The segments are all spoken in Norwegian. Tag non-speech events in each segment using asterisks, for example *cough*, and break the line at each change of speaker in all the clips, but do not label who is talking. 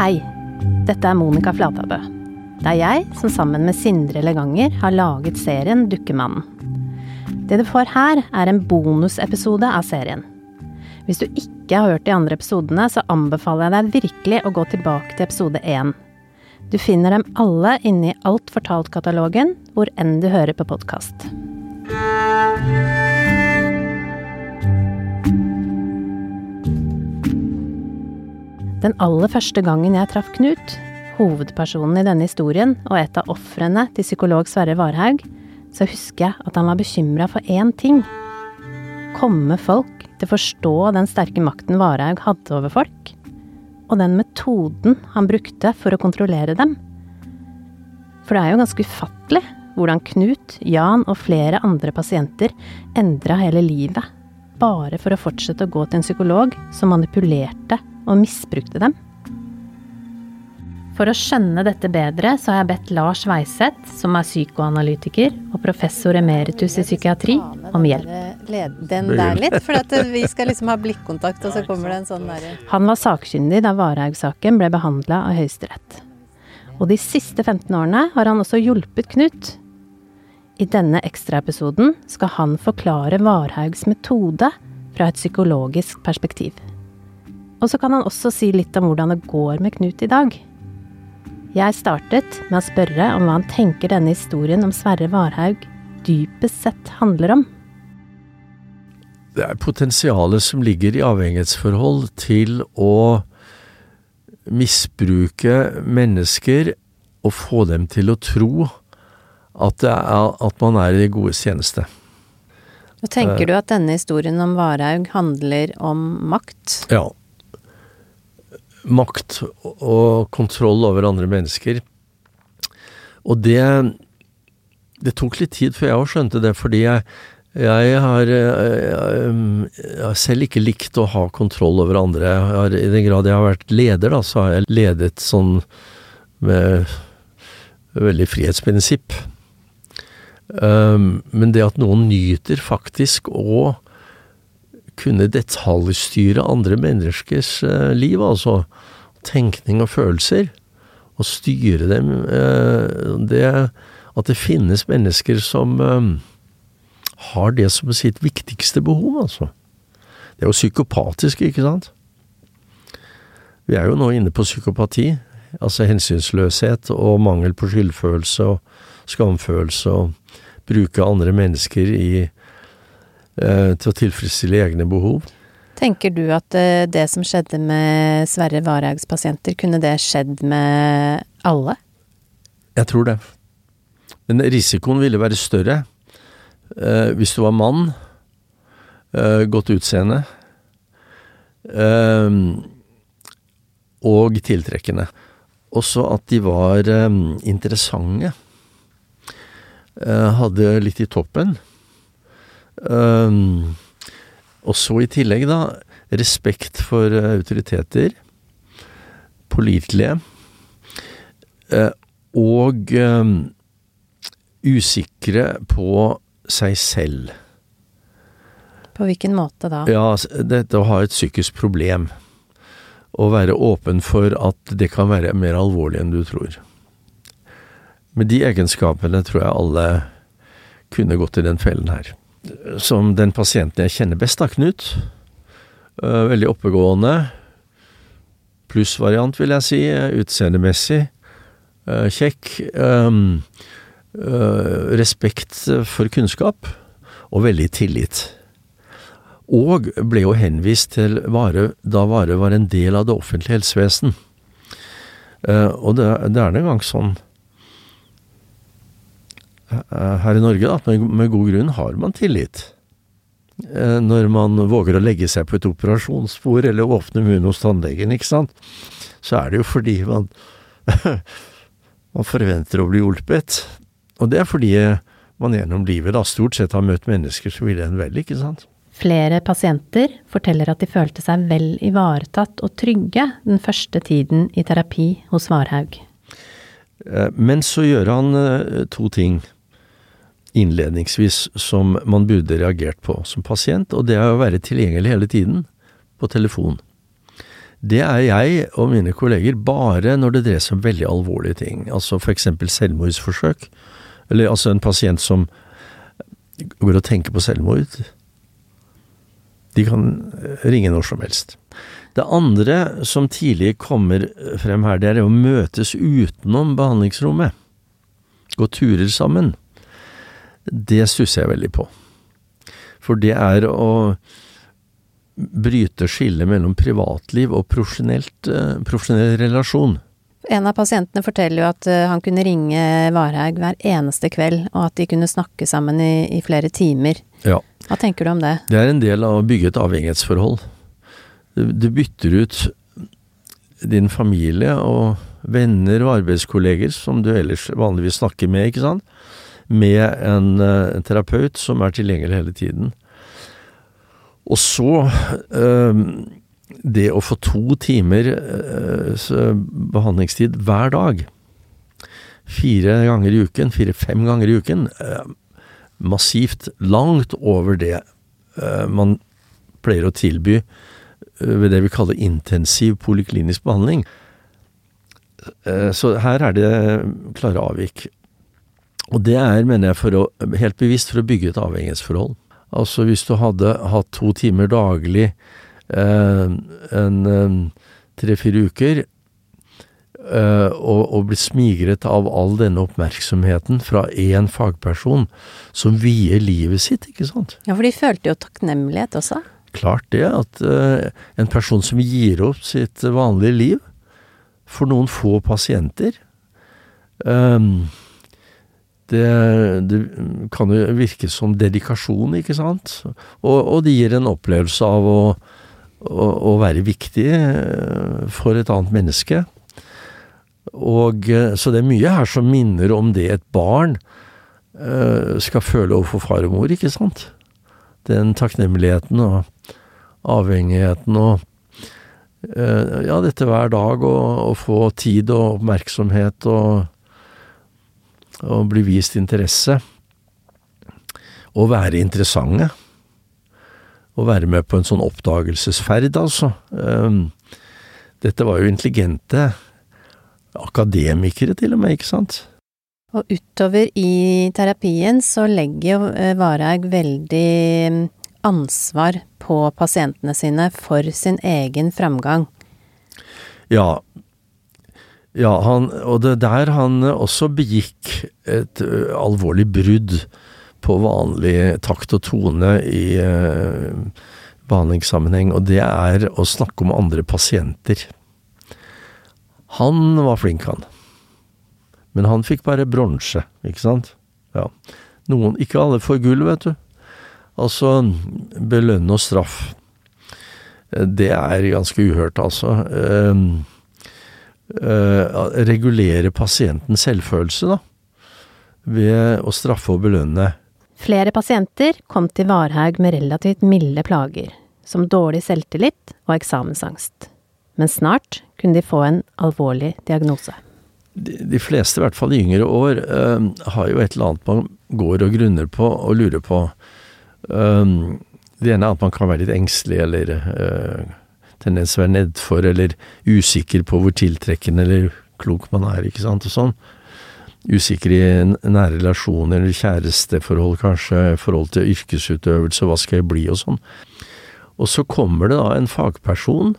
Hei, dette er Monica Flatabø. Det er jeg som sammen med Sindre Leganger har laget serien Dukkemannen. Det du får her, er en bonusepisode av serien. Hvis du ikke har hørt de andre episodene, så anbefaler jeg deg virkelig å gå tilbake til episode én. Du finner dem alle inne i Alt fortalt-katalogen, hvor enn du hører på podkast. Den aller første gangen jeg traff Knut, hovedpersonen i denne historien og et av ofrene til psykolog Sverre Varhaug, så husker jeg at han var bekymra for én ting. Komme folk til å forstå den sterke makten Varhaug hadde over folk, og den metoden han brukte for å kontrollere dem. For det er jo ganske ufattelig hvordan Knut, Jan og flere andre pasienter endra hele livet, bare for å fortsette å gå til en psykolog som manipulerte og misbrukte dem. For å skjønne dette bedre, så har jeg bedt Lars Weiseth, som er psykoanalytiker og professor emeritus i psykiatri, om hjelp.
Den der litt, for at vi skal liksom ha blikkontakt, og så kommer det en sånn derre
Han var sakkyndig da Varhaug-saken ble behandla av Høyesterett. Og de siste 15 årene har han også hjulpet Knut. I denne ekstraepisoden skal han forklare Varhaugs metode fra et psykologisk perspektiv. Og så kan han også si litt om hvordan det går med Knut i dag. Jeg startet med å spørre om hva han tenker denne historien om Sverre Varhaug dypest sett handler om.
Det er potensialet som ligger i avhengighetsforhold til å misbruke mennesker og få dem til å tro at, er, at man er i det gode tjeneste.
Og tenker du at denne historien om Varhaug handler om makt?
Ja makt og kontroll over andre mennesker. Og det Det tok litt tid før jeg òg skjønte det, fordi jeg, jeg har, jeg har selv ikke likt å ha kontroll over andre. Har, I den grad jeg har vært leder, da, så har jeg ledet sånn med veldig frihetsprinsipp. Um, men det at noen nyter faktisk å kunne detaljstyre andre menneskers eh, liv, altså tenkning og følelser, og styre dem eh, det, At det finnes mennesker som eh, har det som sitt viktigste behov, altså. Det er jo psykopatisk, ikke sant? Vi er jo nå inne på psykopati, altså hensynsløshet og mangel på skyldfølelse og skamfølelse og bruke andre mennesker i til å tilfredsstille egne behov.
Tenker du at eh, det som skjedde med Sverre Varhaugs pasienter, kunne det skjedd med alle?
Jeg tror det. Men risikoen ville være større eh, hvis du var mann, eh, godt utseende eh, og tiltrekkende. Også at de var eh, interessante. hadde litt i toppen. Um, og så i tillegg, da, respekt for uh, autoriteter. Pålitelige. Uh, og um, usikre på seg selv.
På hvilken måte da?
Ja, dette å ha et psykisk problem. Å være åpen for at det kan være mer alvorlig enn du tror. Med de egenskapene tror jeg alle kunne gått i den fellen her som den pasienten jeg kjenner best, da, Knut. Uh, veldig oppegående. Plussvariant, vil jeg si. Utseendemessig. Uh, kjekk. Um, uh, respekt for kunnskap. Og veldig tillit. Og ble jo henvist til Vare da Vare var en del av det offentlige helsevesen. og det, er en gang sånn Eh, her i Norge, da, med, med god grunn, har man tillit. Eh, når man våger å legge seg på et operasjonsbord eller åpne munnen hos tannlegen, ikke sant, så er det jo fordi man *laughs* man forventer å bli hjulpet. Og det er fordi man gjennom livet da stort sett har møtt mennesker som ville en vel, ikke sant.
Flere pasienter forteller at de følte seg vel ivaretatt og trygge den første tiden i terapi hos Varhaug.
Eh, men så gjør han to ting innledningsvis som man burde reagert på som pasient, og det er å være tilgjengelig hele tiden på telefon. Det er jeg og mine kolleger bare når det dreier seg om veldig alvorlige ting. Altså for eksempel selvmordsforsøk. Eller altså en pasient som går og tenker på selvmord. De kan ringe når som helst. Det andre som tidlig kommer frem her, det er å møtes utenom behandlingsrommet. Gå turer sammen. Det stusser jeg veldig på. For det er å bryte skillet mellom privatliv og eh, profesjonell relasjon.
En av pasientene forteller jo at eh, han kunne ringe Varhaug hver eneste kveld, og at de kunne snakke sammen i, i, flere timer.
Ja.
Hva tenker du om det?
Det er en del av å bygge et avhengighetsforhold. Du, du bytter ut din familie og venner og arbeidskolleger, som du ellers vanligvis snakker med, ikke sant, med en, eh, en terapeut som er tilgjengelig hele tiden. Og så øh, det å få to timer øh, behandlingstid hver dag, fire ganger i uken, fire-fem ganger i uken, øh, massivt langt over det man pleier å tilby ved det vi kaller intensiv poliklinisk behandling. Så her er det klare avvik. Og det er, mener jeg, for å, helt bevisst for å bygge et avhengighetsforhold. Altså hvis du hadde hatt to timer daglig eh, en eh, tre-fire uker, eh, og, og blitt smigret av all denne oppmerksomheten fra én fagperson som vier livet sitt, ikke sant?
Ja, for de følte jo takknemlighet også?
Klart det, at eh, en person som gir opp sitt vanlige liv for noen få pasienter eh, det, det, kan jo virke som dedikasjon, ikke sant? Og, og det gir en opplevelse av å, å, å, være viktig eh, for et annet menneske. Og eh, Så det er mye her som minner om det et barn uh, skal føle overfor far og mor, ikke sant? Den takknemligheten og avhengigheten og Ja, dette hver dag, å få tid og oppmerksomhet og og bli vist interesse. Og være interessante. Å være med på en sånn oppdagelsesferd, altså. Ehm, dette var jo intelligente akademikere, til og med, ikke sant?
Og utover i terapien så legger jo eh, Varhaug veldig mm, ansvar på pasientene sine for sin egen framgang.
Ja, ja, han, og det der han også begikk et uh, alvorlig brudd på vanlig takt og tone i uh, behandlingssammenheng, og det er å snakke om andre pasienter. Han var flink, han. Men han fikk bare bronse, ikke sant? Ja. Noen, ikke alle får gull, vet du. Altså, belønne og straff. Det er ganske uhørt, altså. Uh, uh, regulere pasientens selvfølelse, da. Ved å straffe og belønne.
Flere pasienter kom til Varhaug med relativt milde plager, som dårlig selvtillit og eksamensangst. Men snart kunne de få en alvorlig diagnose.
De, de fleste, i hvert fall i yngre år, uh, har jo et eller annet man går og grunner på og lurer på. Um, det ene er at man kan være litt engstelig eller uh, tendens til å være nedfor eller usikker på hvor tiltrekkende eller klok man er, ikke sant, og sånn. Usikker i nære relasjoner eller kjæresteforhold, kanskje, forhold til yrkesutøvelse, hva skal jeg bli, og sånn. Og så kommer det da en fagperson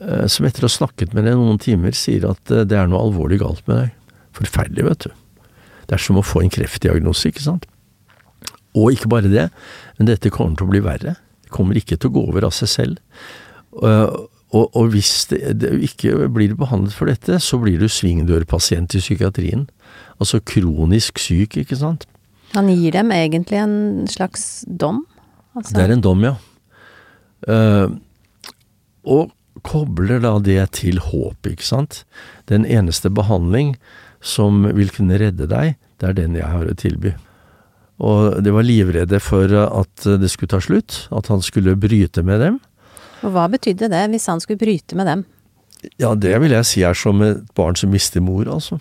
eh, som etter å ha snakket med deg noen timer, sier at eh, det er noe alvorlig galt med deg. Forferdelig, vet du. Det er som å få en kreftdiagnose, ikke sant. Og ikke bare det, men dette kommer til å bli verre kommer ikke til å gå over av seg selv. Og, og, og hvis det, det, ikke blir behandlet for dette, så blir du svingdørpasient i psykiatrien. Altså kronisk syk, ikke sant.
Han gir dem egentlig en slags dom?
Altså. Det er en dom, ja. Uh, og kobler da det til håp, ikke sant. Den eneste behandling som vil kunne redde deg, det er den jeg har å tilby. Og de var livredde for at det skulle ta slutt, at han skulle bryte med dem.
Og hva betydde det, hvis han skulle bryte med dem?
Ja, det vil jeg si er som et barn som mister mor, altså.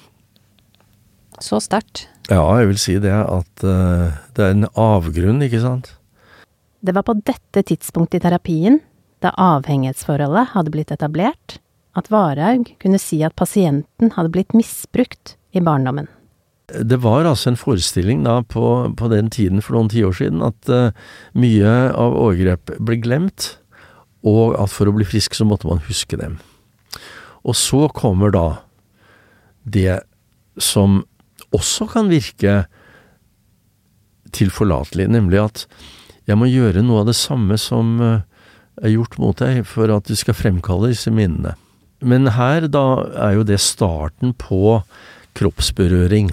Så sterkt.
Ja, jeg vil si det. At uh, det er en avgrunn, ikke sant.
Det var på dette tidspunktet i terapien da avhengighetsforholdet hadde blitt etablert, at Varhaug kunne si at pasienten hadde blitt misbrukt i barndommen.
Det var altså en forestilling da på, på den tiden for noen tiår siden at uh, mye av overgrep ble glemt, og at for å bli frisk så måtte man huske dem. Og så kommer da det som også kan virke tilforlatelig, nemlig at jeg må gjøre noe av det samme som uh, er gjort mot deg for at du skal fremkalle disse minnene. Men her da er jo det starten på kroppsberøring.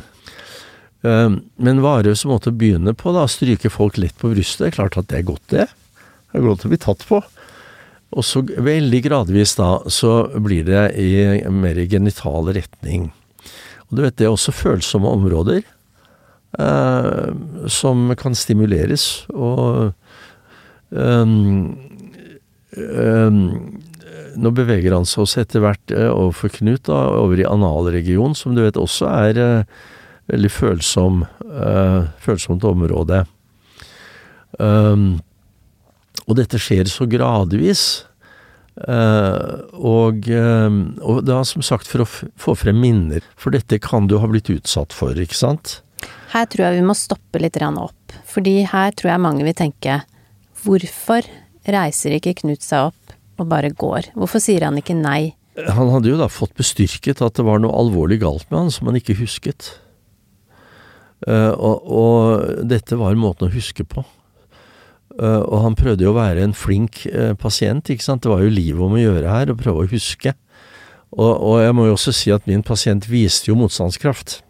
Ehm, men Varhaus måtte begynne på da, stryke folk lett på brystet, det er klart at det er godt, det. Det er godt å bli tatt på. Og så veldig gradvis da, så blir det i mer genital retning. Og du vet, det er også følsomme områder eh, som kan stimuleres, og um, um, nå beveger han seg også etter hvert eh, overfor Knut da, over i analregion, som du vet også er eh, veldig følsom, uh, følsomt område. Um, og dette skjer så gradvis. Uh, og, uh, og da som sagt for å få frem minner, for dette kan du ha blitt utsatt for, ikke sant?
Her tror jeg vi må stoppe litt opp, fordi her tror jeg mange vil tenke hvorfor reiser ikke Knut seg opp og bare går? Hvorfor sier han ikke nei?
Han hadde jo da fått bestyrket at det var noe alvorlig galt med han som han ikke husket. Uh, og, og, dette var måten å huske på. Uh, og han prøvde jo å være en flink uh, pasient, ikke sant. Det var jo livet om å gjøre her, å prøve å huske. Og, og, jeg må jo også si at min pasient viste jo motstandskraft.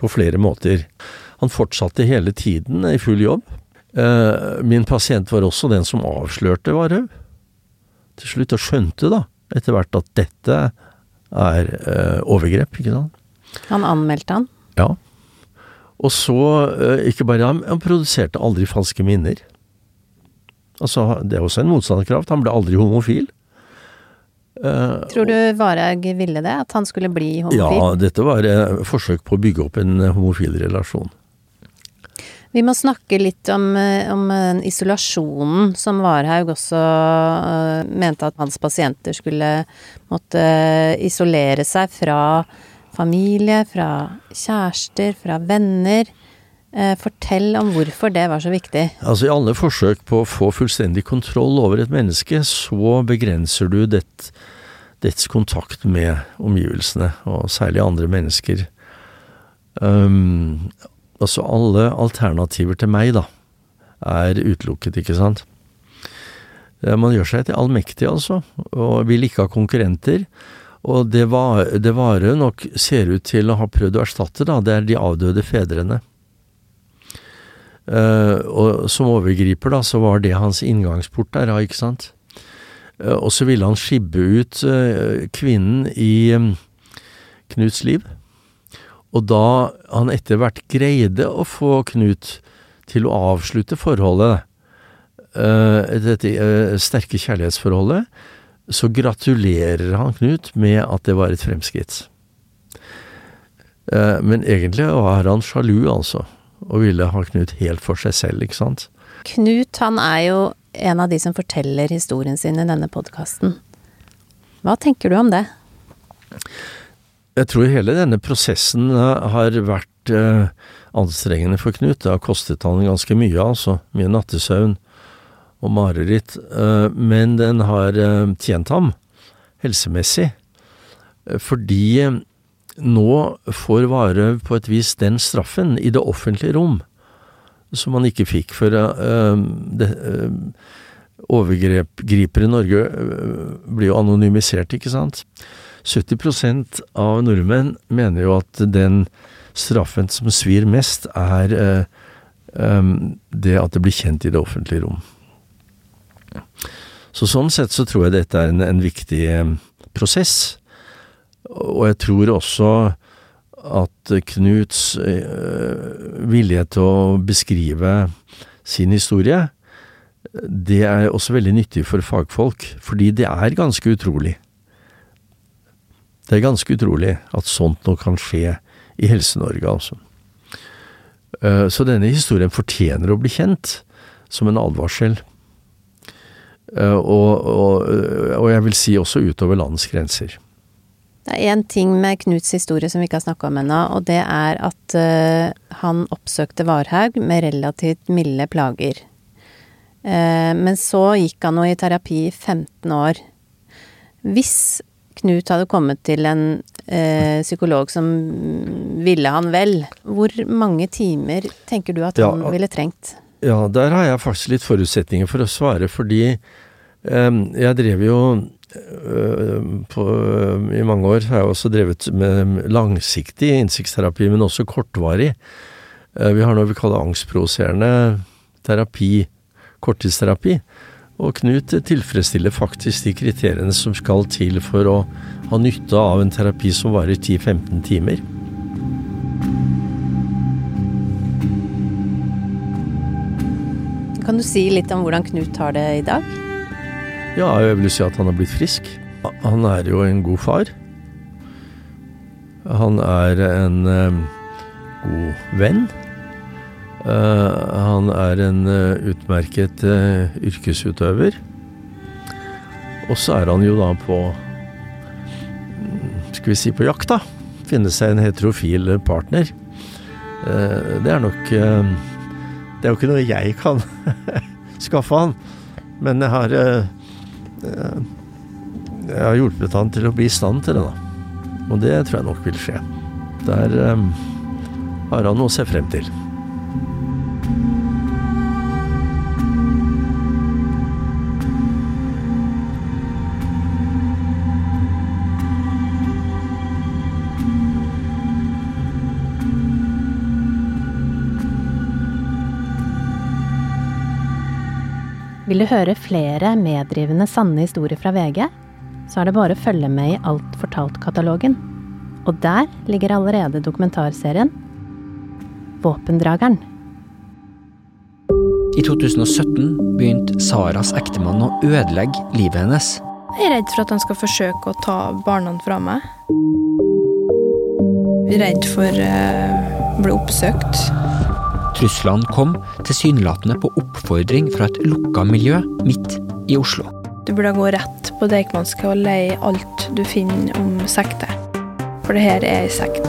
På flere måter. Han fortsatte hele tiden i full jobb. min pasient var også den som avslørte Varhaug. Til slutt, og skjønte da, etter hvert at dette er overgrep, ikke sant.
Han anmeldte han?
Ja. Og så, eh, ikke bare ham, han produserte aldri falske minner. Altså, det er også en motstandskraft. Han ble aldri homofil.
Uh, Tror du Varhaug ville det? At han skulle bli homofil?
Ja, dette var et forsøk på å bygge opp en homofil relasjon.
Vi må snakke litt om, om isolasjonen som Varhaug også mente at hans pasienter skulle måtte isolere seg fra familie, fra kjærester, fra venner. Eh, fortell om hvorfor det var så viktig.
Altså I alle forsøk på å få fullstendig kontroll over et menneske, så begrenser du dett, dets kontakt med omgivelsene, og særlig andre mennesker. Um, altså alle alternativer til meg, da, er utelukket, ikke sant. Man gjør seg til allmektig, altså, og vil ikke ha konkurrenter. Og det, var, det Vare nok ser ut til å ha prøvd å erstatte, da, det er de avdøde fedrene. Uh, og som overgriper, da, så var det hans inngangsport der, ja, ikke sant. Uh, og så ville han skibbe ut uh, kvinnen i um, Knuts liv. Og da han etter hvert greide å få Knut til å avslutte forholdet, dette sterke kjærlighetsforholdet, så gratulerer han Knut med at det var et fremskritt. Eh, men egentlig var han sjalu, altså, og ville ha Knut helt for seg selv, ikke sant.
Knut, han er jo en av de som forteller historien sin i denne podkasten. Hva tenker du om det?
Jeg tror hele denne prosessen eh, har vært eh, anstrengende for Knut. Det har kostet han ganske mye, altså. Mye nattesøvn og mareritt, eh, men den har eh, tjent ham helsemessig. Eh, fordi nå får Varhaug på et vis den straffen i det offentlige rom som han ikke fikk. For overgripere i Norge blir jo anonymisert, ikke sant. 70% av nordmenn mener jo at den straffen som svir mest, er det at det blir kjent i det offentlige rom. Så sånn sett så tror jeg dette er en, en viktig eh, prosess. Og jeg tror også at Knuts øh, vilje til å beskrive sin historie, det er også veldig nyttig for fagfolk, fordi det er ganske utrolig. Det er ganske utrolig at sånt noe kan skje i Helse-Norge, altså. Så denne historien fortjener å bli kjent som en advarsel. Og, og, og jeg vil si også utover landets grenser.
Det er én ting med Knuts historie som vi ikke har snakka om ennå, og det er at uh, han oppsøkte Varhaug med relativt milde plager. Uh, men så gikk han nå i terapi i 15 år. Hvis Knut hadde kommet til en uh, psykolog som ville han vel, hvor mange timer tenker du at ja, han ville trengt?
Ja, der har jeg faktisk litt forutsetninger for å svare, fordi jeg drev jo Eh, på, I mange år har jeg også drevet med langsiktig innsiktsterapi, men også kortvarig. Eh, vi har noe vi kaller angstprovoserende terapi, korttidsterapi. Og Knut tilfredsstiller faktisk de kriteriene som skal til for å ha nytte av en terapi som varer 10-15 timer.
Kan du si litt om hvordan Knut har det i dag?
Ja, jeg vil si at han er blitt frisk. Han er jo en god far. Han er en eh, god venn. Eh, han er en eh, utmerket uh, yrkesutøver. Og så er han jo da på Skal vi si på jakt, da. Finne seg en heterofil partner. det er nok Det er jo ikke noe jeg kan *laughs* skaffe han. Men jeg har Eh, jeg har hjulpet han til å bli i stand til det, da. Og det tror jeg nok vil skje. Der um, har han noe å se frem til.
Vil du høre flere meddrivende sanne historier fra VG, så er det bare å følge med i Alt fortalt-katalogen. Og der ligger allerede dokumentarserien Våpendrageren.
I 2017 begynte Saras ektemann å ødelegge livet hennes.
Jeg er redd for at han skal forsøke å ta barna fra meg. Jeg er redd for uh, å bli oppsøkt.
Truslene kom tilsynelatende på oppfordring fra et lukka miljø midt i Oslo.
Du burde gå rett på Deichmanske og leie alt du finner om sekter. For det her er ei sekt.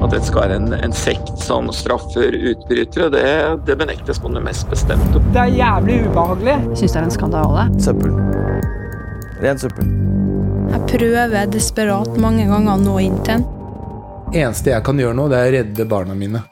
At det skal være en, en sekt som straffer utbrytere, det, det benektes på det mest bestemte.
Det er jævlig ubehagelig.
Syns det er en skandale.
Søppel. Ren søppel.
Jeg prøver desperat mange ganger å nå inn til den.
Eneste jeg kan gjøre nå, det er å redde barna mine.